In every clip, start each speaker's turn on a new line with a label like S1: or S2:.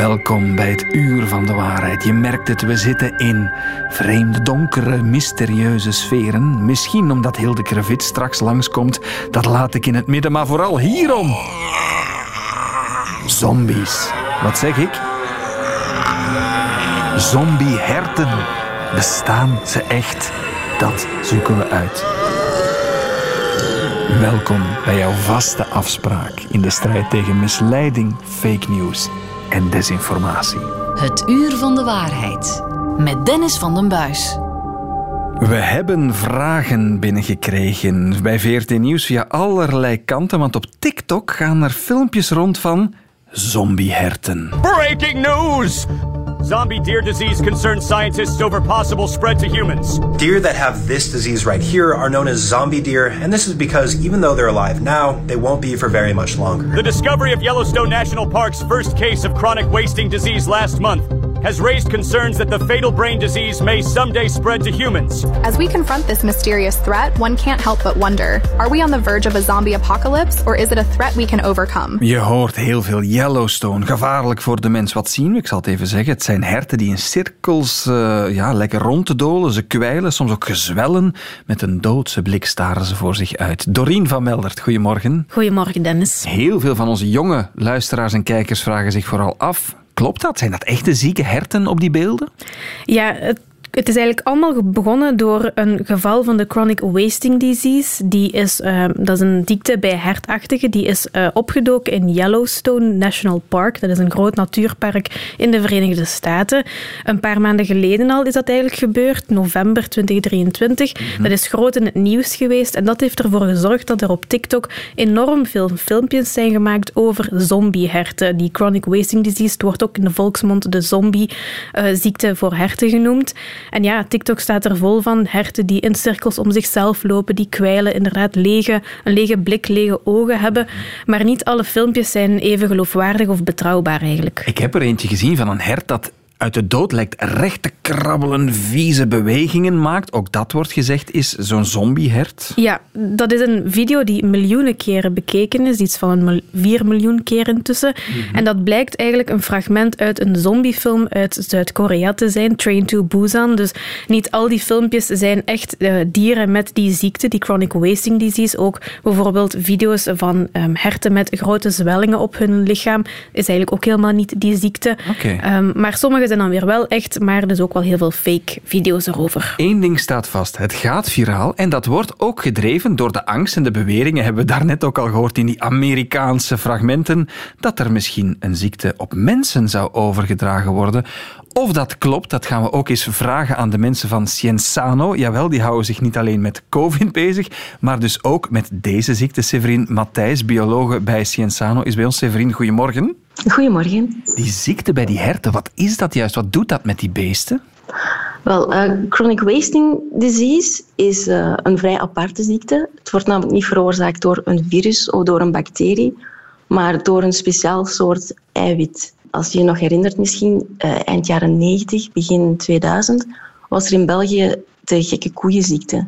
S1: Welkom bij het uur van de waarheid. Je merkt het, we zitten in vreemde, donkere, mysterieuze sferen. Misschien omdat Hilde Krevit straks langskomt, dat laat ik in het midden, maar vooral hierom. Zombies. Wat zeg ik? Zombieherten. Bestaan ze echt? Dat zoeken we uit. Welkom bij jouw vaste afspraak in de strijd tegen misleiding, fake news en desinformatie.
S2: Het uur van de waarheid met Dennis van den Buis.
S1: We hebben vragen binnengekregen bij VRT Nieuws via allerlei kanten, want op TikTok gaan er filmpjes rond van zombieherten.
S3: Breaking news! Zombie deer disease concerns scientists over possible spread to humans.
S4: Deer that have this disease right here are known as zombie deer, and this is because even though they're alive now, they won't be for very much longer.
S3: The discovery of Yellowstone National Park's first case of chronic wasting disease last month has raised concerns that the fatal brain disease may someday spread to humans.
S5: As we confront this mysterious threat, one can't help but wonder are we on the verge of a zombie apocalypse or is it a threat we can overcome?
S1: Je hoort heel veel Yellowstone, gevaarlijk voor de mens. Wat zien we? Ik zal het even zeggen. Het zijn herten die in cirkels uh, ja, lekker rond te dolen. Ze kwijlen, soms ook gezwellen. Met een doodse blik staren ze voor zich uit. Dorien van Meldert, goedemorgen.
S6: Goedemorgen, Dennis.
S1: Heel veel van onze jonge luisteraars en kijkers vragen zich vooral af Klopt dat? Zijn dat echte zieke herten op die beelden?
S6: Ja, het het is eigenlijk allemaal begonnen door een geval van de chronic wasting disease. Die is, uh, dat is een ziekte bij hertachtigen. Die is uh, opgedoken in Yellowstone National Park. Dat is een groot natuurpark in de Verenigde Staten. Een paar maanden geleden al is dat eigenlijk gebeurd, november 2023. Mhm. Dat is groot in het nieuws geweest. En dat heeft ervoor gezorgd dat er op TikTok enorm veel filmpjes zijn gemaakt over zombieherten. Die chronic wasting disease wordt ook in de volksmond de zombie-ziekte uh, voor herten genoemd. En ja, TikTok staat er vol van herten die in cirkels om zichzelf lopen, die kwijlen, inderdaad lege, een lege blik, lege ogen hebben. Maar niet alle filmpjes zijn even geloofwaardig of betrouwbaar eigenlijk.
S1: Ik heb er eentje gezien van een hert dat uit de dood lijkt recht te krabbelen, vieze bewegingen maakt. Ook dat wordt gezegd is zo'n zombiehert.
S6: Ja, dat is een video die miljoenen keren bekeken is. Iets van een 4 miljoen keer intussen. Mhm. En dat blijkt eigenlijk een fragment uit een zombiefilm uit Zuid-Korea te zijn, Train to Busan. Dus niet al die filmpjes zijn echt uh, dieren met die ziekte, die chronic wasting disease. Ook bijvoorbeeld video's van um, herten met grote zwellingen op hun lichaam is eigenlijk ook helemaal niet die ziekte.
S1: Okay. Um,
S6: maar sommige zijn dan weer wel echt, maar is ook wel heel veel fake video's erover.
S1: Eén ding staat vast, het gaat viraal en dat wordt ook gedreven door de angst en de beweringen, hebben we daarnet ook al gehoord in die Amerikaanse fragmenten, dat er misschien een ziekte op mensen zou overgedragen worden. Of dat klopt, dat gaan we ook eens vragen aan de mensen van Cienzano. Jawel, die houden zich niet alleen met COVID bezig, maar dus ook met deze ziekte. Severin Matthijs, bioloog bij Cienzano, is bij ons. Severin, goedemorgen.
S7: Goedemorgen.
S1: Die ziekte bij die herten, wat is dat juist? Wat doet dat met die beesten?
S7: Wel, uh, chronic wasting disease is uh, een vrij aparte ziekte. Het wordt namelijk niet veroorzaakt door een virus of door een bacterie, maar door een speciaal soort eiwit. Als je je nog herinnert, misschien uh, eind jaren 90, begin 2000, was er in België de gekke koeienziekte.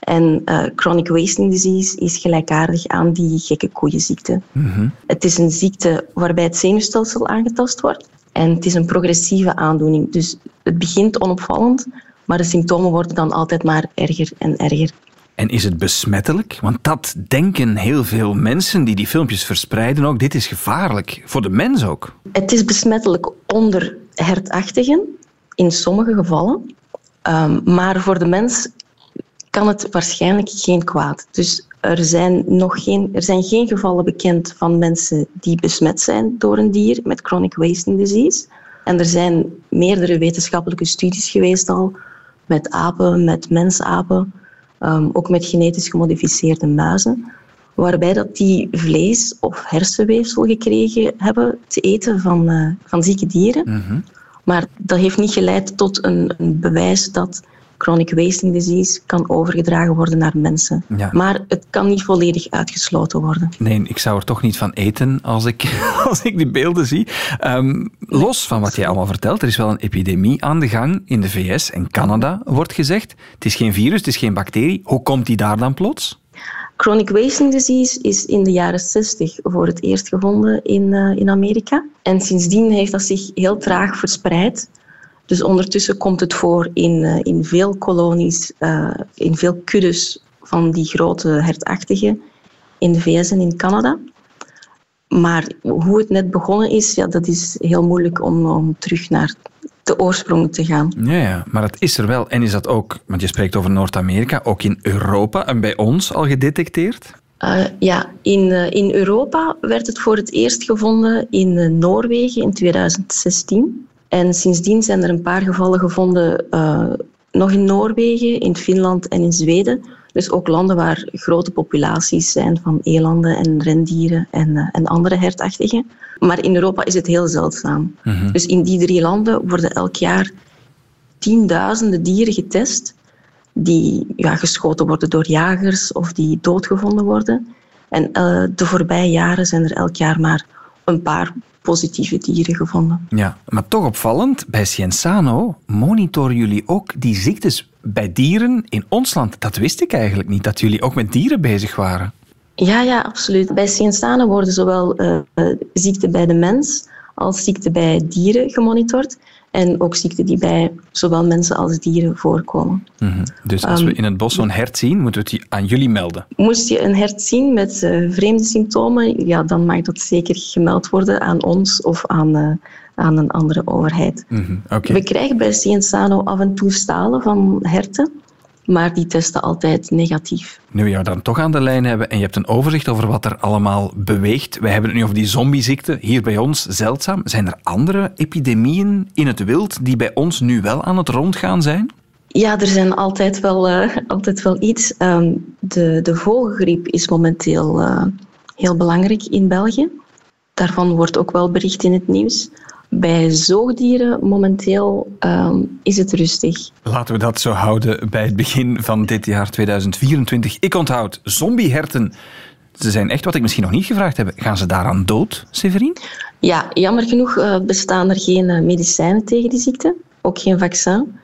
S7: En uh, chronic wasting disease is gelijkaardig aan die gekke koeienziekte.
S1: Mm
S7: Het is een ziekte waarbij het zenuwstelsel aangetast wordt. En het is een progressieve aandoening. Dus het begint onopvallend, maar de symptomen worden dan altijd maar erger en erger.
S1: En is het besmettelijk? Want dat denken heel veel mensen die die filmpjes verspreiden ook. Dit is gevaarlijk, voor de mens ook.
S7: Het is besmettelijk onder hertachtigen, in sommige gevallen. Um, maar voor de mens kan het waarschijnlijk geen kwaad. Dus er zijn nog geen, er zijn geen gevallen bekend van mensen die besmet zijn door een dier met chronic wasting disease. En er zijn meerdere wetenschappelijke studies geweest al met apen, met mensapen, um, ook met genetisch gemodificeerde muizen, waarbij dat die vlees of hersenweefsel gekregen hebben te eten van, uh, van zieke dieren.
S1: Mm -hmm.
S7: Maar dat heeft niet geleid tot een, een bewijs dat chronic wasting disease kan overgedragen worden naar mensen.
S1: Ja.
S7: Maar het kan niet volledig uitgesloten worden.
S1: Nee, ik zou er toch niet van eten als ik, als ik die beelden zie. Um, los van wat jij allemaal vertelt, er is wel een epidemie aan de gang in de VS en Canada, wordt gezegd. Het is geen virus, het is geen bacterie. Hoe komt die daar dan plots?
S7: Chronic wasting disease is in de jaren 60 voor het eerst gevonden in, uh, in Amerika. En sindsdien heeft dat zich heel traag verspreid. Dus ondertussen komt het voor in, uh, in veel kolonies, uh, in veel kuddes van die grote hertachtigen in de VS en in Canada. Maar hoe het net begonnen is, ja, dat is heel moeilijk om, om terug naar de oorsprong te gaan.
S1: Ja, ja, maar het is er wel. En is dat ook, want je spreekt over Noord-Amerika, ook in Europa en bij ons al gedetecteerd?
S7: Uh, ja, in, uh, in Europa werd het voor het eerst gevonden in uh, Noorwegen in 2016. En sindsdien zijn er een paar gevallen gevonden, nog in Noorwegen, in Finland en in Zweden. Dus ook landen waar grote populaties zijn van elanden en rendieren en, en andere hertachtigen. Maar in Europa is het heel zeldzaam. Mm-hmm. Dus in die drie landen worden elk jaar tienduizenden dieren getest die ja, geschoten worden door jagers of die doodgevonden worden. En uh, de voorbije jaren zijn er elk jaar maar een paar positieve dieren gevonden.
S1: Ja, maar toch opvallend, bij Cienzano monitoren jullie ook die ziektes bij dieren in ons land. Dat wist ik eigenlijk niet, dat jullie ook met dieren bezig waren.
S7: Ja, ja, absoluut. Bij Cienzano worden zowel uh, ziekten bij de mens als ziekten bij dieren gemonitord. En ook ziekten die bij zowel mensen als dieren voorkomen.
S1: Mm-hmm. Dus als um, we in het bos zo'n hert zien, moeten we het aan jullie melden?
S7: Moest je een hert zien met uh, vreemde symptomen, ja, dan mag dat zeker gemeld worden aan ons of aan, uh, aan een andere overheid.
S1: Okay.
S7: We krijgen bij Cienzano af en toe stalen van herten maar die testen altijd negatief.
S1: Nu we jou dan toch aan de lijn hebben en je hebt een overzicht over wat er allemaal beweegt. Wij hebben het nu over die zombieziekte, hier bij ons zeldzaam. Zijn er andere epidemieën in het wild die bij ons nu wel aan het rondgaan zijn?
S7: Ja, er zijn altijd wel, uh, altijd wel iets. Um, de, de vogelgriep is momenteel uh, heel belangrijk in België. Daarvan wordt ook wel bericht in het nieuws. Bij zoogdieren momenteel um, is het rustig.
S1: Laten we dat zo houden bij het begin van dit jaar 2024. Ik onthoud zombieherten. Ze zijn echt wat ik misschien nog niet gevraagd heb. Gaan ze daaraan dood, Severin?
S7: Ja, jammer genoeg uh, bestaan er geen uh, medicijnen tegen die ziekte. Ook geen vaccin.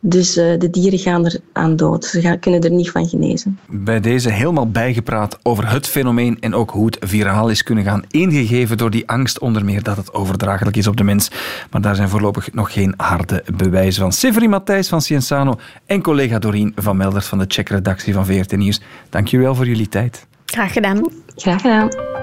S7: Dus uh, de dieren gaan er aan dood. Ze gaan, kunnen er niet van genezen.
S1: Bij deze helemaal bijgepraat over het fenomeen en ook hoe het viraal is kunnen gaan. Ingegeven door die angst onder meer dat het overdraaglijk is op de mens. Maar daar zijn voorlopig nog geen harde bewijzen van. Severin Matthijs van Cienzano en collega Doreen van Melders van de Check-redactie van VRT Nieuws. Dank jullie wel voor jullie tijd.
S6: Graag gedaan.
S7: Graag gedaan.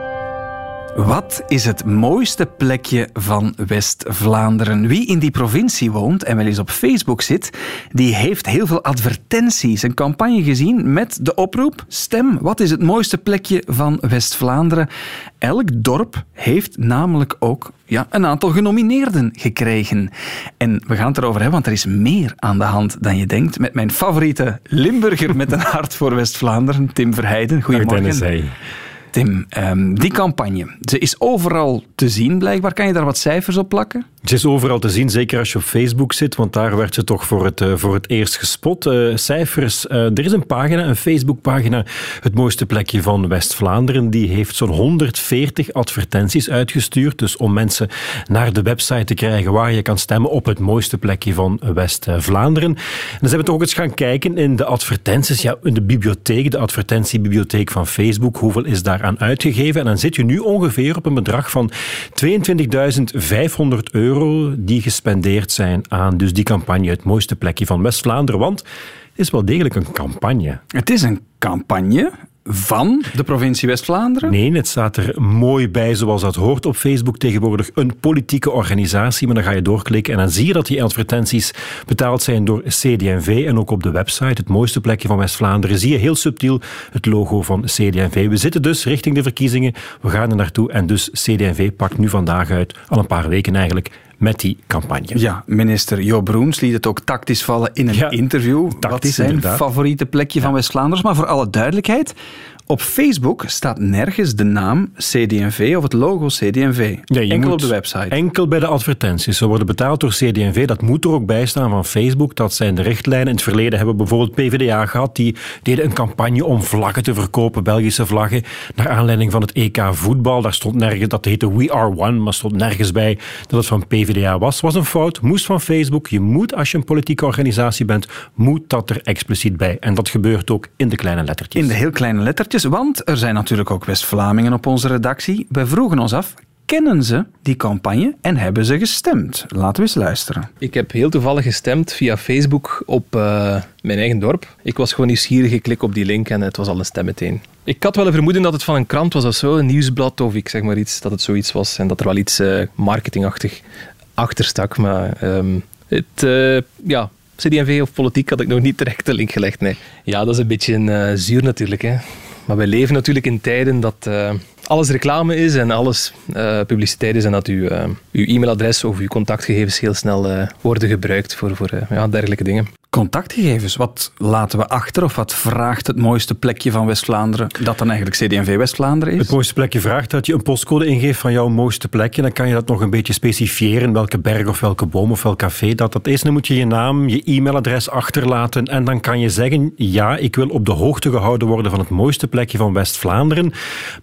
S1: Wat is het mooiste plekje van West-Vlaanderen? Wie in die provincie woont en wel eens op Facebook zit, die heeft heel veel advertenties, een campagne gezien met de oproep Stem, wat is het mooiste plekje van West-Vlaanderen? Elk dorp heeft namelijk ook ja, een aantal genomineerden gekregen. En we gaan het erover hebben, want er is meer aan de hand dan je denkt. Met mijn favoriete Limburger met een hart voor West-Vlaanderen, Tim Verheijden. Goedemorgen. Tim, um, die campagne, ze is overal te zien blijkbaar. Kan je daar wat cijfers op plakken?
S8: Ze is overal te zien, zeker als je op Facebook zit, want daar werd ze toch voor het, uh, voor het eerst gespot. Uh, cijfers, uh, er is een pagina, een Facebookpagina, het mooiste plekje van West-Vlaanderen. Die heeft zo'n 140 advertenties uitgestuurd, dus om mensen naar de website te krijgen waar je kan stemmen op het mooiste plekje van West-Vlaanderen. En ze hebben toch eens gaan kijken in de advertenties, ja, in de bibliotheek, de advertentiebibliotheek van Facebook, hoeveel is daar aan uitgegeven? En dan zit je nu ongeveer op een bedrag van 22.500 euro die gespendeerd zijn aan dus die campagne, het mooiste plekje van West-Vlaanderen. Want het is wel degelijk een campagne.
S1: Het is een campagne van de provincie West-Vlaanderen?
S8: Nee, het staat er mooi bij, zoals dat hoort op Facebook tegenwoordig. Een politieke organisatie, maar dan ga je doorklikken en dan zie je dat die advertenties betaald zijn door CD&V en ook op de website, het mooiste plekje van West-Vlaanderen, zie je heel subtiel het logo van CD&V. We zitten dus richting de verkiezingen, we gaan er naartoe en dus CD&V pakt nu vandaag uit, al een paar weken eigenlijk, met die campagne.
S1: Ja, minister Jo Broens liet het ook tactisch vallen in een
S8: Ja,
S1: interview.
S8: tactisch,
S1: Wat is zijn
S8: inderdaad.
S1: favoriete plekje van West-Vlaanderen? Maar voor alle duidelijkheid, Op Facebook staat nergens de naam CD&V of het logo CD&V. enkel op de website.
S8: Enkel bij de advertenties. Ze worden betaald door CD&V. Dat moet er ook bij staan van Facebook. Dat zijn de richtlijnen. In het verleden hebben we bijvoorbeeld PvdA gehad. Die deden een campagne om vlaggen te verkopen, Belgische vlaggen, naar aanleiding van het EK voetbal. Daar stond nergens, dat heette We Are One, maar stond nergens bij dat het van PvdA was. Was een fout, moest van Facebook. Je moet, als je een politieke organisatie bent, moet dat er expliciet bij. En dat gebeurt ook in de kleine lettertjes.
S1: In de heel kleine lettertjes, want er zijn natuurlijk ook West-Vlamingen op onze redactie. Wij vroegen ons af, kennen ze die campagne en hebben ze gestemd? Laten we eens luisteren.
S9: Ik heb heel toevallig gestemd via Facebook op uh, mijn eigen dorp. Ik was gewoon nieuwsgierig, ik klik op die link en het was al een stem meteen. Ik had wel een vermoeden dat het van een krant was of zo, een nieuwsblad of ik zeg maar iets, dat het zoiets was en dat er wel iets uh, marketingachtig achter stak. Maar um, het, uh, ja, CD&V of politiek had ik nog niet direct de link gelegd. Nee. Ja, dat is een beetje een, zuur natuurlijk. Hè. Maar we leven natuurlijk in tijden dat uh, alles reclame is en alles uh, publiciteit is en dat uw, uh, uw e-mailadres of uw contactgegevens heel snel worden gebruikt voor, voor ja, dergelijke dingen
S1: contactgegevens. Wat laten we achter of wat vraagt het mooiste plekje van West-Vlaanderen dat dan eigenlijk CD&V West-Vlaanderen is?
S8: Het mooiste plekje vraagt dat je een postcode ingeeft van jouw mooiste plekje. Dan kan je dat nog een beetje specifieren, welke berg of welke boom of welk café dat dat is. Dan moet je je naam, je e-mailadres achterlaten en dan kan je zeggen, ja, ik wil op de hoogte gehouden worden van het mooiste plekje van West-Vlaanderen.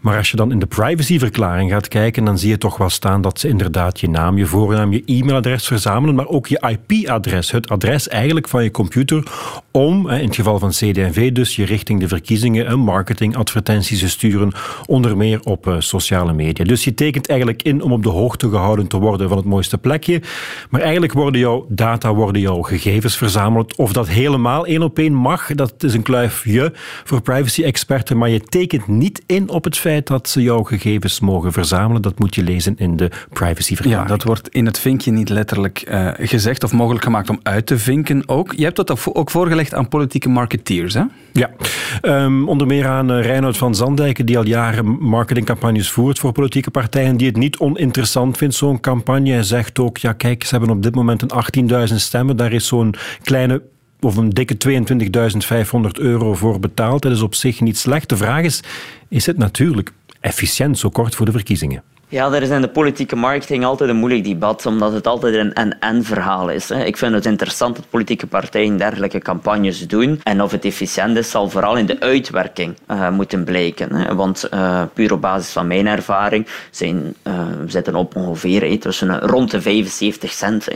S8: Maar als je dan in de privacyverklaring gaat kijken, dan zie je toch wel staan dat ze inderdaad je naam, je voornaam, je e-mailadres verzamelen, maar ook je IP-adres, het adres eigenlijk van je computer om, in het geval van CD&V dus, je richting de verkiezingen een marketingadvertenties te sturen, onder meer op uh, sociale media. Dus je tekent eigenlijk in om op de hoogte gehouden te worden van het mooiste plekje, maar eigenlijk worden jouw data, worden jouw gegevens verzameld. Of dat helemaal één op één mag, dat is een kluifje voor privacy-experten, maar je tekent niet in op het feit dat ze jouw gegevens mogen verzamelen. Dat moet je lezen in de privacyverklaring.
S1: Ja, dat wordt in het vinkje niet letterlijk uh, gezegd of mogelijk gemaakt om uit te vinken ook. Je hebt dat ook voorgelegd aan politieke marketeers, hè?
S8: Ja, um, onder meer aan uh, Reinoud van Zandijken, die al jaren marketingcampagnes voert voor politieke partijen, die het niet oninteressant vindt, zo'n campagne. Hij zegt ook, ja kijk, ze hebben op dit moment een 18.000 stemmen, daar is zo'n kleine of een dikke 22.500 euro voor betaald. Dat is op zich niet slecht. De vraag is, is het natuurlijk efficiënt zo kort voor de verkiezingen?
S10: Ja, er is in de politieke marketing altijd een moeilijk debat, omdat het altijd een en-en-verhaal is. Ik vind het interessant dat politieke partijen dergelijke campagnes doen. En of het efficiënt is, zal vooral in de uitwerking uh, moeten blijken. Want uh, puur op basis van mijn ervaring zijn, uh, zitten op ongeveer tussen rond de 75 cent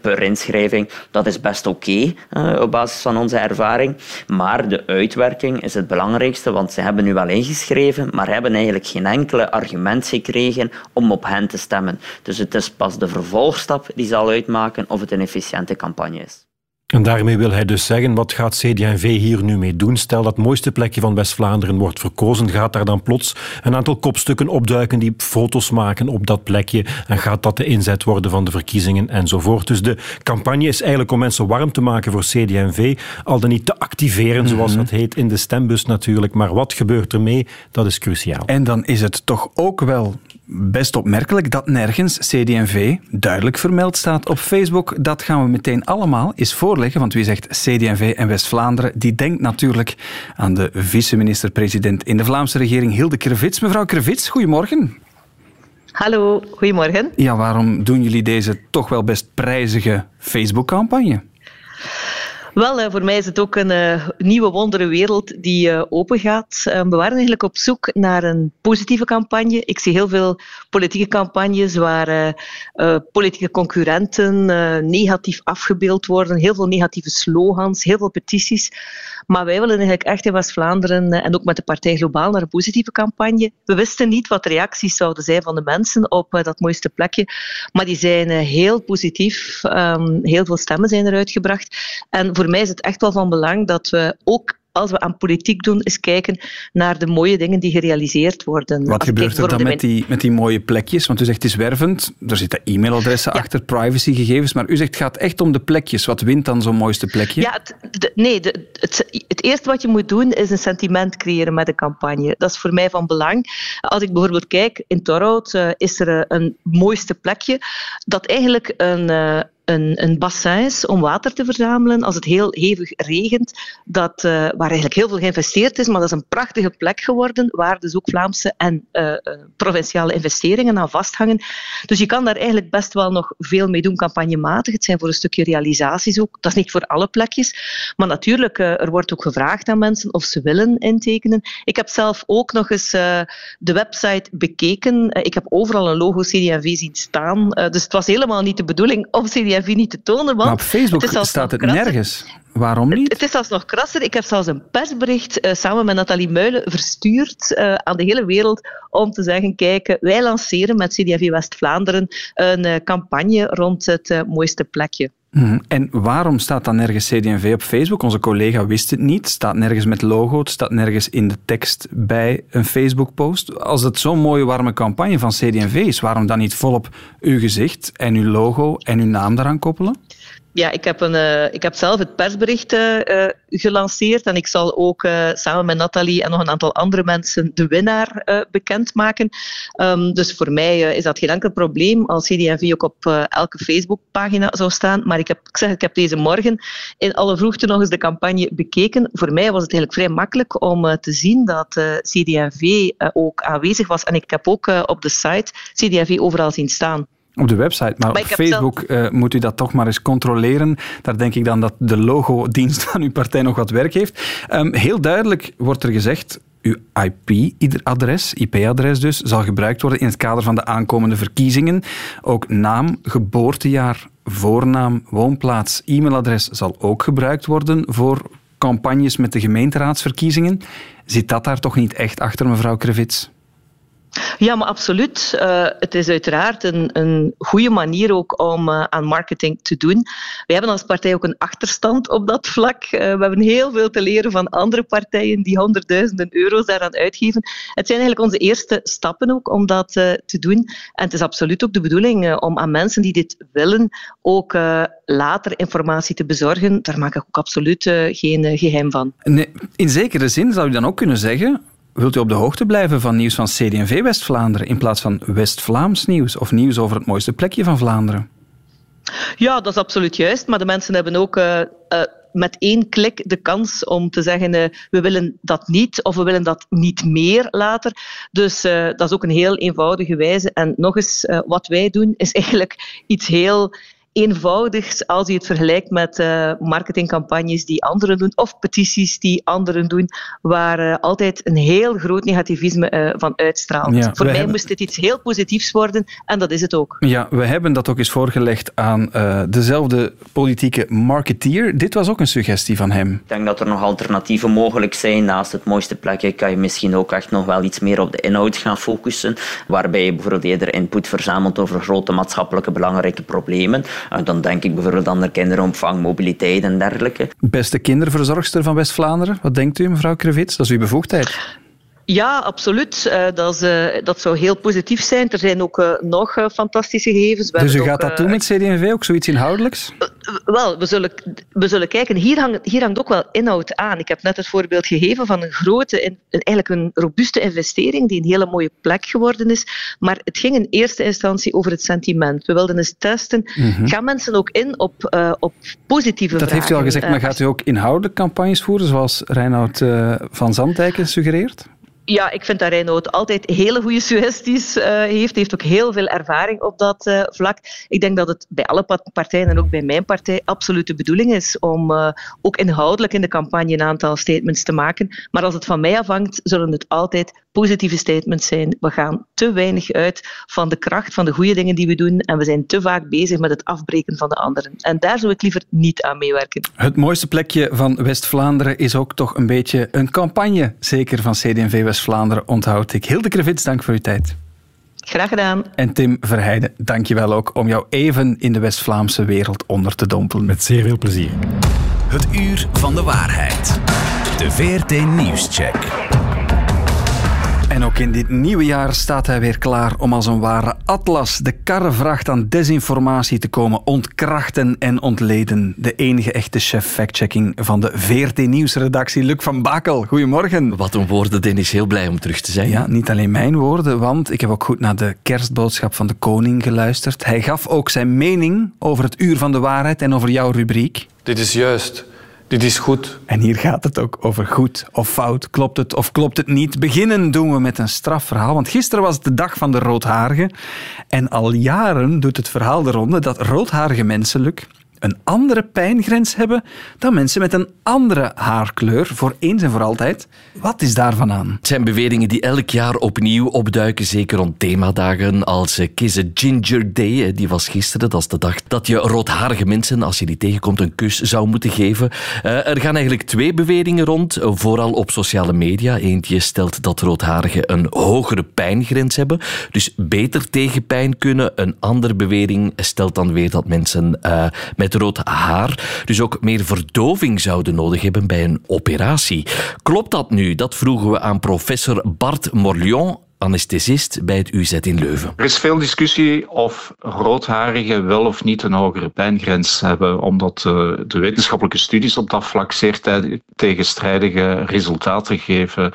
S10: per inschrijving. Dat is best oké op basis van onze ervaring. Maar de uitwerking is het belangrijkste, want ze hebben nu wel ingeschreven, maar hebben eigenlijk geen enkele argument argument gekregen om op hen te stemmen. Dus het is pas de vervolgstap die zal uitmaken of het een efficiënte campagne is.
S8: En daarmee wil hij dus zeggen, wat gaat CD&V hier nu mee doen? Stel dat het mooiste plekje van West-Vlaanderen wordt verkozen, gaat daar dan plots een aantal kopstukken opduiken die foto's maken op dat plekje en gaat dat de inzet worden van de verkiezingen enzovoort. Dus de campagne is eigenlijk om mensen warm te maken voor CD&V, al dan niet te activeren, zoals mhm. dat heet, in de stembus natuurlijk. Maar wat gebeurt er mee? Dat is cruciaal.
S1: En dan is het toch ook wel best opmerkelijk dat nergens CD&V duidelijk vermeld staat op Facebook. Dat gaan we meteen allemaal eens voorleggen, want wie zegt CD&V en West-Vlaanderen, die denkt natuurlijk aan de vice-minister-president in de Vlaamse regering, Hilde Krevits. Mevrouw Krevits, goedemorgen.
S11: Hallo, goedemorgen.
S1: Ja, waarom doen jullie deze toch wel best prijzige Facebook-campagne?
S11: Wel, voor mij is het ook een uh, nieuwe wondere wereld die uh, open gaat. We waren eigenlijk op zoek naar een positieve campagne. Ik zie heel veel politieke campagnes waar politieke concurrenten negatief afgebeeld worden, heel veel negatieve slogans, heel veel petities. Maar wij willen eigenlijk echt in West-Vlaanderen en ook met de partij Globaal naar een positieve campagne. We wisten niet wat de reacties zouden zijn van de mensen op dat mooiste plekje, maar die zijn heel positief. Um, heel veel stemmen zijn eruit gebracht. En voor mij is het echt wel van belang dat we ook als we aan politiek doen, eens kijken naar de mooie dingen die gerealiseerd worden.
S1: Wat gebeurt er dan met die, met die mooie plekjes? Want u zegt het is wervend, er zitten e-mailadressen achter, privacygegevens, maar u zegt het gaat echt om de plekjes. Wat wint dan zo'n mooiste plekje?
S11: Ja, het, nee, de, het, het, eerste wat je moet doen is een sentiment creëren met de campagne. Dat is voor mij van belang. Als ik bijvoorbeeld kijk, in Torhout uh, is er een mooiste plekje dat eigenlijk een... Uh, een, een bassin om water te verzamelen als het heel hevig regent, dat, uh, waar eigenlijk heel veel geïnvesteerd is, maar dat is een prachtige plek geworden waar dus ook Vlaamse en uh, provinciale investeringen aan vasthangen. Dus je kan daar eigenlijk best wel nog veel mee doen, campagnematig. Het zijn voor een stukje realisaties ook. Dat is niet voor alle plekjes. Maar natuurlijk, er wordt ook gevraagd aan mensen of ze willen intekenen. Ik heb zelf ook nog eens de website bekeken. ik heb overal een logo CD&V zien staan. dus het was helemaal niet de bedoeling om CD&V niet te tonen. Want
S1: maar op Facebook het staat het nergens. Waarom niet?
S11: Het, is zelfs nog krasser. Ik heb zelfs een persbericht uh, samen met Nathalie Muilen verstuurd uh, aan de hele wereld om te zeggen, kijk, wij lanceren met CD&V West-Vlaanderen een uh, campagne rond het mooiste plekje.
S1: Mm En waarom staat dan nergens CD&V op Facebook? Onze collega wist het niet. Het staat nergens met logo, het staat nergens in de tekst bij een Facebook-post. Als het zo'n mooie warme campagne van CD&V is, waarom dan niet volop uw gezicht en uw logo en uw naam daaraan koppelen?
S11: Ja, ik heb, een, uh, ik heb zelf het persbericht uh, gelanceerd en ik zal ook samen met Nathalie en nog een aantal andere mensen de winnaar bekendmaken. Um, dus voor mij is dat geen enkel probleem als CD&V ook op elke Facebookpagina zou staan. Maar ik, heb, ik zeg, ik heb deze morgen in alle vroegte nog eens de campagne bekeken. Voor mij was het eigenlijk vrij makkelijk om te zien dat CD&V ook aanwezig was. En ik heb ook op de site CD&V overal zien staan.
S1: Op de website, maar, op Facebook uh, moet u dat toch maar eens controleren. Daar denk ik dan dat de logo-dienst van uw partij nog wat werk heeft. Um, heel duidelijk wordt er gezegd, uw IP-adres, IP-adres dus, zal gebruikt worden in het kader van de aankomende verkiezingen. Ook naam, geboortejaar, voornaam, woonplaats, e-mailadres zal ook gebruikt worden voor campagnes met de gemeenteraadsverkiezingen. Zit dat daar toch niet echt achter, mevrouw Krevits?
S11: Ja, maar absoluut. Uh, het is uiteraard een, een goede manier ook om uh, aan marketing te doen. We hebben als partij ook een achterstand op dat vlak. Uh, we hebben heel veel te leren van andere partijen die honderdduizenden euro's daaraan uitgeven. Het zijn eigenlijk onze eerste stappen ook om dat te doen. En het is absoluut ook de bedoeling om aan mensen die dit willen ook later informatie te bezorgen. Daar maak ik ook absoluut geen geheim van.
S1: Nee, in zekere zin zou je dan ook kunnen zeggen Wilt u op de hoogte blijven van nieuws van CD&V West-Vlaanderen in plaats van West-Vlaams nieuws of nieuws over het mooiste plekje van Vlaanderen?
S11: Ja, dat is absoluut juist. Maar de mensen hebben ook uh, uh, met één klik de kans om te zeggen uh, we willen dat niet of we willen dat niet meer later. Dus dat is ook een heel eenvoudige wijze. En nog eens, wat wij doen is eigenlijk iets heel eenvoudig als je het vergelijkt met uh, marketingcampagnes die anderen doen of petities die anderen doen, waar uh, altijd een heel groot negativisme uh, van uitstraalt. Ja, Voor mij hebben... moest dit iets heel positiefs worden en dat is het ook.
S1: Ja, we hebben dat ook eens voorgelegd aan dezelfde politieke marketeer. Dit was ook een suggestie van hem. Ik
S10: denk dat er nog alternatieven mogelijk zijn. Naast het mooiste plekje kan je misschien ook echt nog wel iets meer op de inhoud gaan focussen, waarbij je bijvoorbeeld eerder input verzamelt over grote maatschappelijke belangrijke problemen. En dan denk ik bijvoorbeeld aan de kinderopvang, mobiliteit en dergelijke.
S1: Beste kinderverzorgster van West-Vlaanderen, wat denkt u, mevrouw Krevits? Dat is uw bevoegdheid.
S11: Ja, absoluut. Uh, dat, is, uh, dat zou heel positief zijn. Er zijn ook uh, nog fantastische gegevens.
S1: We dus u gaat dat doen met CD&V, ook zoiets inhoudelijks?
S11: wel, we zullen, we zullen kijken. Hier, hang, hier hangt ook wel inhoud aan. Ik heb net het voorbeeld gegeven van een grote, een, eigenlijk een robuuste investering die een hele mooie plek geworden is. Maar het ging in eerste instantie over het sentiment. We wilden eens testen, mm gaan mensen ook in op, op positieve
S1: Dat heeft u al gezegd, maar gaat u ook inhoudelijk campagnes voeren, zoals Reinoud van Zandijken suggereert?
S11: Ja, ik vind dat Reinoud altijd hele goede suggesties uh, heeft. Hij heeft ook heel veel ervaring op dat uh, vlak. Ik denk dat het bij alle partijen en ook bij mijn partij absoluut de bedoeling is om uh, ook inhoudelijk in de campagne een aantal statements te maken. Maar als het van mij afhangt, zullen het altijd positieve statements zijn. We gaan te weinig uit van de kracht van de goede dingen die we doen en we zijn te vaak bezig met het afbreken van de anderen. En daar zou ik liever niet aan meewerken.
S1: Het mooiste plekje van West-Vlaanderen is ook toch een beetje een campagne, zeker van CD&V West-Vlaanderen, onthoud ik. Hilde Krevits, dank voor uw tijd.
S11: Graag gedaan.
S1: En Tim Verheijden, dank je wel ook om jou even in de West-Vlaamse wereld onder te dompelen.
S8: Met zeer veel plezier.
S2: Het uur van de waarheid. De VRT Nieuwscheck.
S1: En ook in dit nieuwe jaar staat hij weer klaar om als een ware atlas de karrevracht aan desinformatie te komen ontkrachten en ontleden. De enige echte chef factchecking van de VRT Nieuwsredactie, Luc van Bakel. Goedemorgen.
S12: Wat een woorden, Dennis. Heel blij om terug te zijn.
S1: Ja, niet alleen mijn woorden, want ik heb ook goed naar de kerstboodschap van de koning geluisterd. Hij gaf ook zijn mening over het uur van de waarheid en over jouw rubriek.
S13: Dit is juist. Dit is goed.
S1: En hier gaat het ook over goed of fout. Klopt het of klopt het niet? Beginnen doen we met een strafverhaal. Want gisteren was het de dag van de roodharige. En al jaren doet het verhaal de ronde dat roodharige mensen, Luc, een andere pijngrens hebben dan mensen met een andere haarkleur voor eens en voor altijd. Wat is daarvan aan?
S12: Het zijn beweringen die elk jaar opnieuw opduiken, zeker rond themadagen als eh, Kiss a Ginger Day. Die was gisteren, dat is de dag dat je roodharige mensen, als je die tegenkomt, een kus zou moeten geven. Eh, er gaan eigenlijk twee beweringen rond, eh, vooral op sociale media. Eentje stelt dat roodharigen een hogere pijngrens hebben, dus beter tegen pijn kunnen. Een andere bewering stelt dan weer dat mensen met met rood haar dus ook meer verdoving zouden nodig hebben bij een operatie. Klopt dat nu? Dat vroegen we aan professor Bart Morlion, anesthesist bij het UZ in Leuven.
S14: Er is veel discussie of roodharigen wel of niet een hogere pijngrens hebben, omdat eh, de wetenschappelijke studies op dat vlak zeer tegenstrijdige resultaten geven.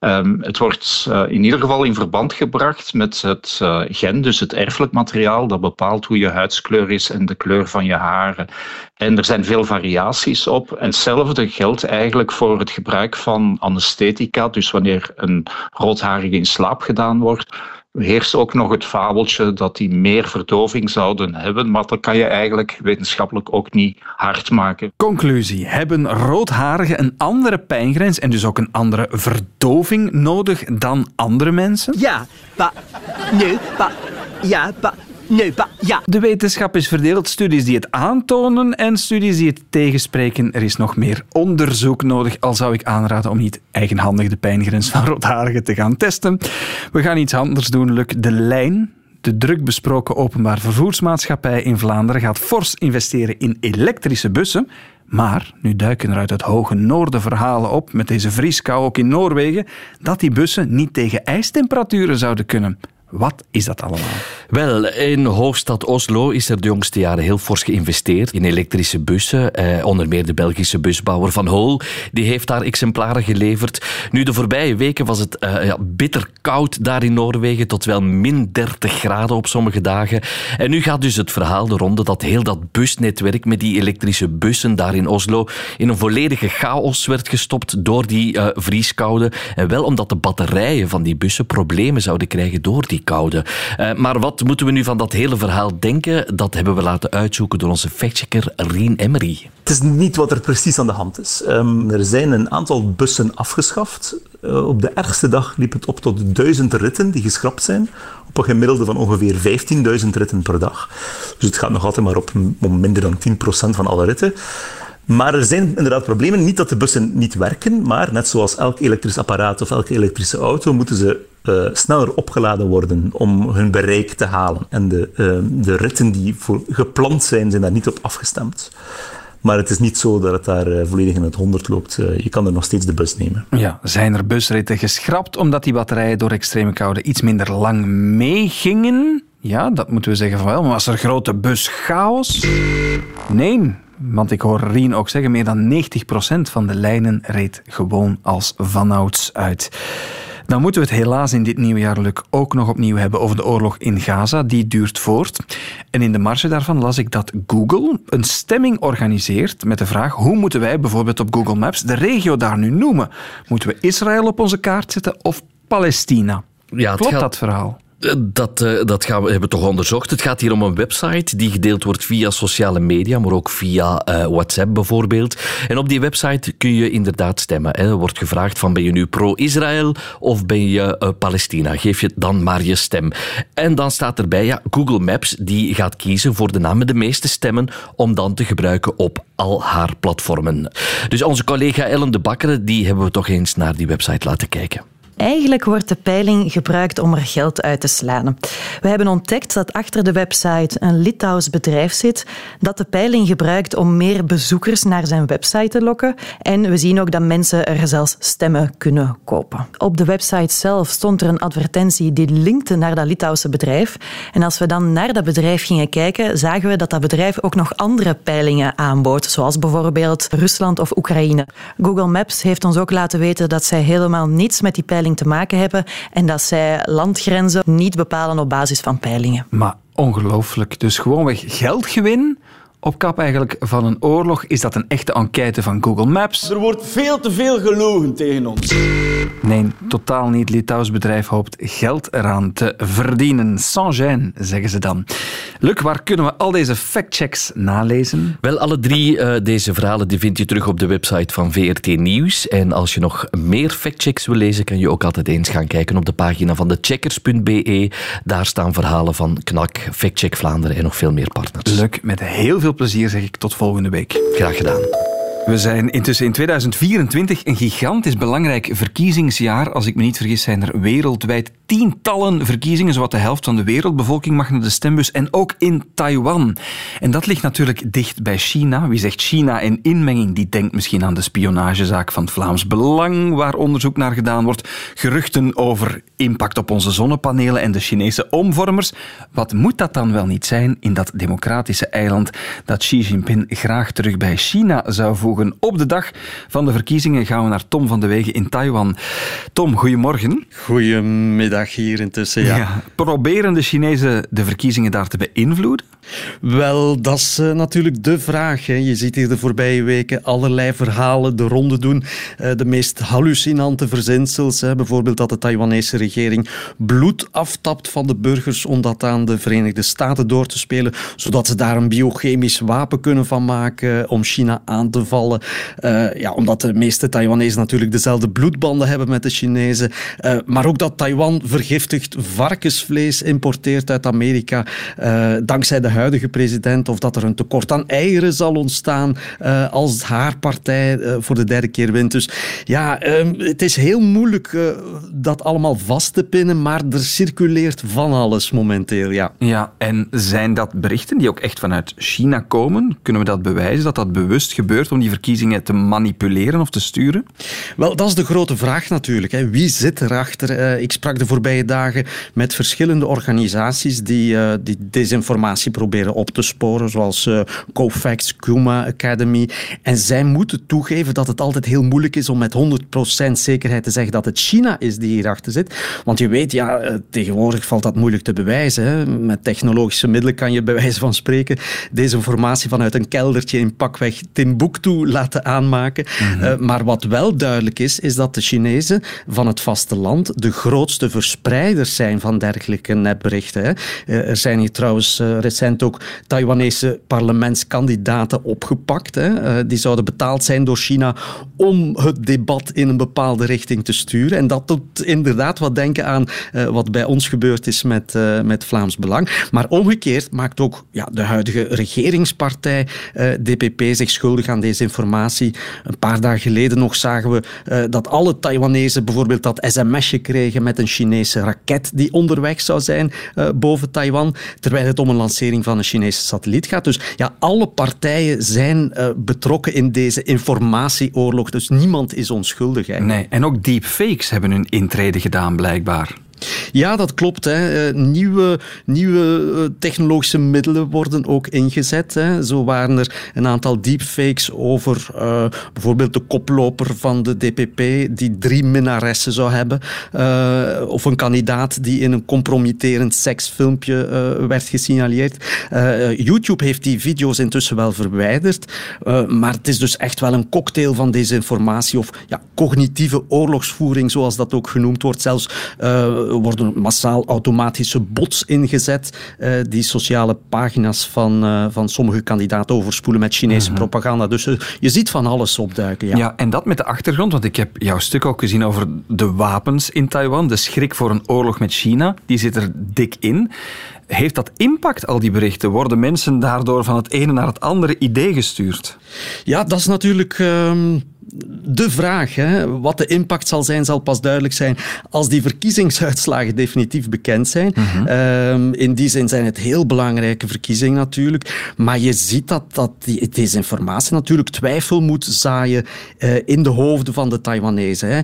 S14: Um, het wordt uh, in ieder geval in verband gebracht met het uh, gen, dus het erfelijk materiaal dat bepaalt hoe je huidskleur is en de kleur van je haren. En er zijn veel variaties op. En hetzelfde geldt eigenlijk voor het gebruik van anesthetica. Dus wanneer een roodharige in slaap gedaan wordt, heerst ook nog het fabeltje dat die meer verdoving zouden hebben, maar dat kan je eigenlijk wetenschappelijk ook niet hard maken.
S1: Conclusie. Hebben roodharigen een andere pijngrens en dus ook een andere verdoving nodig dan andere mensen?
S15: Ja, pa, nee, pa, ja, pa, Ja.
S1: De wetenschap is verdeeld. Studies die het aantonen en studies die het tegenspreken. Er is nog meer onderzoek nodig, al zou ik aanraden om niet eigenhandig de pijngrens van roodharigen te gaan testen. We gaan iets anders doen, Luc. De lijn de druk besproken openbaar vervoersmaatschappij in Vlaanderen gaat fors investeren in elektrische bussen. Maar nu duiken er uit het hoge noorden verhalen op, met deze vrieskou ook in Noorwegen, dat die bussen niet tegen ijstemperaturen zouden kunnen. Wat is dat allemaal?
S12: Wel, in hoofdstad Oslo is er de jongste jaren heel fors geïnvesteerd in elektrische bussen. Eh, onder meer de Belgische busbouwer Van Hool, die heeft daar exemplaren geleverd. Nu, de voorbije weken was het uh, ja, bitter koud daar in Noorwegen, tot wel min 30 graden op sommige dagen. En nu gaat dus het verhaal de ronde dat heel dat busnetwerk met die elektrische bussen daar in Oslo in een volledige chaos werd gestopt door die uh, vrieskoude. En wel omdat de batterijen van die bussen problemen zouden krijgen door die koude. Uh, maar wat moeten we nu van dat hele verhaal denken? Dat hebben we laten uitzoeken door onze factchecker Rien Emery.
S16: Het is niet wat er precies aan de hand is. Um, er zijn een aantal bussen afgeschaft. Uh, op de ergste dag liep het op tot duizend ritten die geschrapt zijn. Op een gemiddelde van ongeveer 15.000 ritten per dag. Dus het gaat nog altijd maar op minder dan 10% van alle ritten. Maar er zijn inderdaad problemen. Niet dat de bussen niet werken, maar net zoals elk elektrisch apparaat of elke elektrische auto, moeten ze uh, sneller opgeladen worden om hun bereik te halen. En de, uh, de ritten die voor gepland zijn, zijn daar niet op afgestemd. Maar het is niet zo dat het daar uh, volledig in het honderd loopt. je kan er nog steeds de bus nemen.
S1: Ja, zijn er busritten geschrapt omdat die batterijen door extreme koude iets minder lang meegingen? Ja, dat moeten we zeggen van wel. Maar was er grote buschaos? Nee, want ik hoor Rien ook zeggen, meer dan 90% van de lijnen reed gewoon als vanouds uit. Dan moeten we het helaas in dit nieuwjaarlijk ook nog opnieuw hebben over de oorlog in Gaza. Die duurt voort. En in de marge daarvan las ik dat Google een stemming organiseert met de vraag hoe moeten wij bijvoorbeeld op Google Maps de regio daar nu noemen? Moeten we Israël op onze kaart zetten of Palestina? Ja, Klopt dat verhaal?
S12: Dat, uh, dat gaan we, hebben we toch onderzocht. Het gaat hier om een website die gedeeld wordt via sociale media, maar ook via uh, WhatsApp bijvoorbeeld. En op die website kun je inderdaad stemmen. Hè. Er wordt gevraagd van ben je nu pro-Israël of ben je uh, Palestina? Geef je dan maar je stem. En dan staat erbij, ja, Google Maps die gaat kiezen voor de naam met de meeste stemmen om dan te gebruiken op al haar platformen. Dus onze collega Ellen de Bakker, die hebben we toch eens naar die website laten kijken.
S17: Eigenlijk wordt de peiling gebruikt om er geld uit te slaan. We hebben ontdekt dat achter de website een Litouws bedrijf zit dat de peiling gebruikt om meer bezoekers naar zijn website te lokken. En we zien ook dat mensen er zelfs stemmen kunnen kopen. Op de website zelf stond er een advertentie die linkte naar dat Litouwse bedrijf. En als we dan naar dat bedrijf gingen kijken, zagen we dat dat bedrijf ook nog andere peilingen aanbood, zoals bijvoorbeeld Rusland of Oekraïne. Google Maps heeft ons ook laten weten dat zij helemaal niets met die peiling te maken hebben en dat zij landgrenzen niet bepalen op basis van peilingen.
S1: Maar ongelooflijk. Dus gewoonweg geldgewin op kap eigenlijk van een oorlog. Is dat een echte enquête van Google Maps?
S18: Er wordt veel te veel gelogen tegen ons.
S1: Nee, totaal niet. Litouws bedrijf hoopt geld eraan te verdienen. Sans gêne, zeggen ze dan. Luc, waar kunnen we al deze factchecks nalezen?
S12: Wel, alle drie uh, deze verhalen die vind je terug op de website van VRT Nieuws. En als je nog meer factchecks wil lezen, kan je ook altijd eens gaan kijken op de pagina van de checkers.be. Daar staan verhalen van KNAK, Factcheck Vlaanderen en nog veel meer partners.
S1: Luc, met heel veel plezier zeg ik tot volgende week.
S12: Graag gedaan.
S1: We zijn intussen in 2024 een gigantisch belangrijk verkiezingsjaar. Als ik me niet vergis, zijn er wereldwijd tientallen verkiezingen. Zowat de helft van de wereldbevolking mag naar de stembus. En ook in Taiwan. En dat ligt natuurlijk dicht bij China. Wie zegt China en inmenging, die denkt misschien aan de spionagezaak van Vlaams Belang, waar onderzoek naar gedaan wordt. Geruchten over impact op onze zonnepanelen en de Chinese omvormers. Wat moet dat dan wel niet zijn in dat democratische eiland dat Xi Jinping graag terug bij China zou voegen? Op de dag van de verkiezingen gaan we naar Tom van de Wegen in Taiwan. Tom, goedemorgen.
S19: Goedemiddag hier intussen, ja. ja.
S1: Proberen de Chinezen de verkiezingen daar te beïnvloeden?
S19: Wel, dat is uh, natuurlijk de vraag. Hè. Je ziet hier de voorbije weken allerlei verhalen de ronde doen. Uh, de meest hallucinante verzinsels. Hè. Bijvoorbeeld dat de Taiwanese regering bloed aftapt van de burgers om dat aan de Verenigde Staten door te spelen, zodat ze daar een biochemisch wapen kunnen van maken om China aan te vallen. Uh, ja, omdat de meeste Taiwanese natuurlijk dezelfde bloedbanden hebben met de Chinezen. maar ook dat Taiwan vergiftigd varkensvlees importeert uit Amerika, dankzij de huidige president of dat er een tekort aan eieren zal ontstaan als haar partij voor de derde keer wint. Dus ja, um, het is heel moeilijk dat allemaal vast te pinnen, maar er circuleert van alles momenteel, ja.
S1: Ja, en zijn dat berichten die ook echt vanuit China komen? Kunnen we dat bewijzen, dat dat bewust gebeurt om die verkiezingen te manipuleren of te sturen?
S19: Wel, dat is de grote vraag natuurlijk. Hè. Wie zit erachter? ik sprak de voorbije dagen met verschillende organisaties die, die desinformatie proberen op te sporen, zoals uh, Cofax, Kuma Academy. En zij moeten toegeven dat het altijd heel moeilijk is om met 100% zekerheid te zeggen dat het China is die hierachter zit. Want je weet, ja, eh, tegenwoordig valt dat moeilijk te bewijzen. Hè. Met technologische middelen kan je bij wijze van spreken deze informatie vanuit een keldertje in pakweg Timbuktu laten aanmaken. Mm -hmm. uh, maar wat wel duidelijk is, is dat de Chinezen van het vasteland de grootste verspreiders zijn van dergelijke nepberichten. Hè. Uh, er zijn hier trouwens recent ook Taiwanese parlementskandidaten opgepakt. Hè. Die zouden betaald zijn door China om het debat in een bepaalde richting te sturen. En dat doet inderdaad wat denken aan wat bij ons gebeurd is met, met Vlaams Belang. Maar omgekeerd maakt ook ja, de huidige regeringspartij DPP zich schuldig aan deze informatie. Een paar dagen geleden nog zagen we dat alle Taiwanese bijvoorbeeld dat sms'je kregen met een Chinese raket die onderweg zou zijn boven Taiwan, terwijl het om een lancering van een Chinese satelliet gaat. Dus ja, alle partijen zijn uh, betrokken in deze informatieoorlog. Dus niemand is onschuldig.
S1: Nee, en ook deepfakes hebben hun intrede gedaan blijkbaar.
S19: Ja, dat klopt. Hè. Nieuwe, nieuwe technologische middelen worden ook ingezet. Hè. Zo waren er een aantal deepfakes over uh, bijvoorbeeld de koploper van de DPP die drie minnaressen zou hebben. Of een kandidaat die in een compromitterend seksfilmpje werd gesignaleerd. YouTube heeft die video's intussen wel verwijderd. maar het is dus echt wel een cocktail van desinformatie of ja, cognitieve oorlogsvoering, zoals dat ook genoemd wordt. Zelfs worden massaal automatische bots ingezet uh, die sociale pagina's van, uh, van sommige kandidaten overspoelen met Chinese
S1: Mhm.
S19: propaganda. Dus uh, je ziet van alles opduiken. Ja.
S1: Ja, en dat met de achtergrond, want ik heb jouw stuk ook gezien over de wapens in Taiwan. De schrik voor een oorlog met China, die zit er dik in. Heeft dat impact, al die berichten? Worden mensen daardoor van het ene naar het andere idee gestuurd?
S19: Ja, dat is natuurlijk. Um, de vraag, hè, wat de impact zal zijn, zal pas duidelijk zijn als die verkiezingsuitslagen definitief bekend zijn.
S1: Mhm.
S19: Ehm, in die zin zijn het heel belangrijke verkiezingen natuurlijk. Maar je ziet dat, dat die desinformatie natuurlijk twijfel moet zaaien uh, in de hoofden van de Taiwanese. Hè.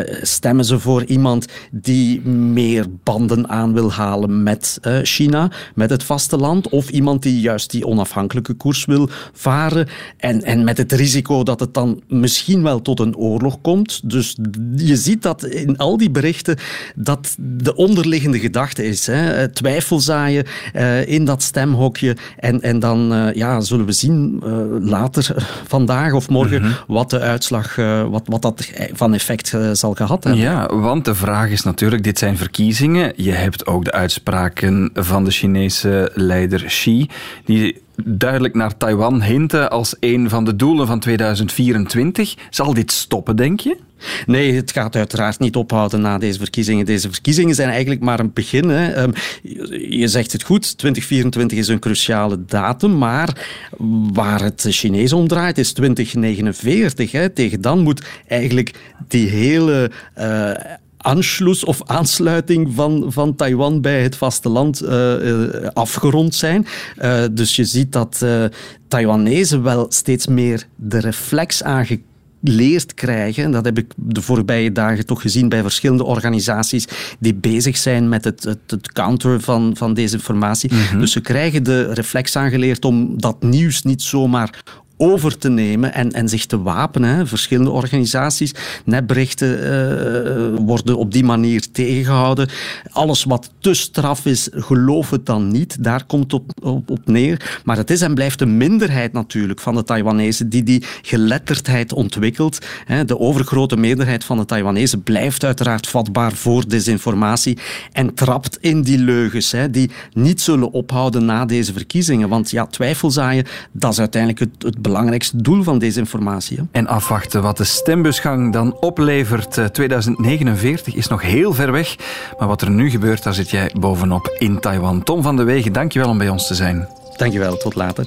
S19: Uh, stemmen ze voor iemand die meer banden aan wil halen met uh, China, met het vasteland, of iemand die juist die onafhankelijke koers wil varen en, en met het risico dat het dan misschien wel tot een oorlog komt. Dus je ziet dat in al die berichten dat de onderliggende gedachte is. Hè. Twijfel zaaien uh, in dat stemhokje en, en dan uh, ja, zullen we zien uh, later vandaag of morgen -hmm. wat de uitslag, wat, wat dat van effect zal gehad hebben.
S1: Ja, want de vraag is natuurlijk, dit zijn verkiezingen. Je hebt ook de uitspraken van de Chinese leider Xi, die duidelijk naar Taiwan hinten als een van de doelen van 2024. Zal dit stoppen, denk je?
S19: Nee, het gaat uiteraard niet ophouden na deze verkiezingen. Deze verkiezingen zijn eigenlijk maar een begin. Hè. Um, je zegt het goed, 2024 is een cruciale datum, maar waar het Chinees om draait is 2049. Hè. Tegen dan moet eigenlijk die hele... Uh, Anschluss of aansluiting van, van Taiwan bij het vasteland uh, uh, afgerond zijn. Uh, dus je ziet dat Taiwanese wel steeds meer de reflex aangeleerd krijgen. Dat heb ik de voorbije dagen toch gezien bij verschillende organisaties die bezig zijn met het, het, het counter van, van desinformatie. Mm -hmm. Dus ze krijgen de reflex aangeleerd om dat nieuws niet zomaar over te nemen en, en zich te wapenen. Hè. Verschillende organisaties, netberichten uh, worden op die manier tegengehouden. Alles wat te straf is, geloof het dan niet. Daar komt op, op, neer. Maar het is en blijft de minderheid natuurlijk van de Taiwanese die die geletterdheid ontwikkelt. Hè. De overgrote meerderheid van de Taiwanese blijft uiteraard vatbaar voor desinformatie en trapt in die leugens hè, die niet zullen ophouden na deze verkiezingen. Want ja, twijfelzaaien, dat is uiteindelijk het belangrijkste doel van deze informatie. Hè.
S1: En afwachten wat de stembusgang dan oplevert. 2049 is nog heel ver weg. Maar wat er nu gebeurt, daar zit jij bovenop in Taiwan. Tom van de Wegen, dankjewel om bij ons te zijn.
S19: Dankjewel, tot later.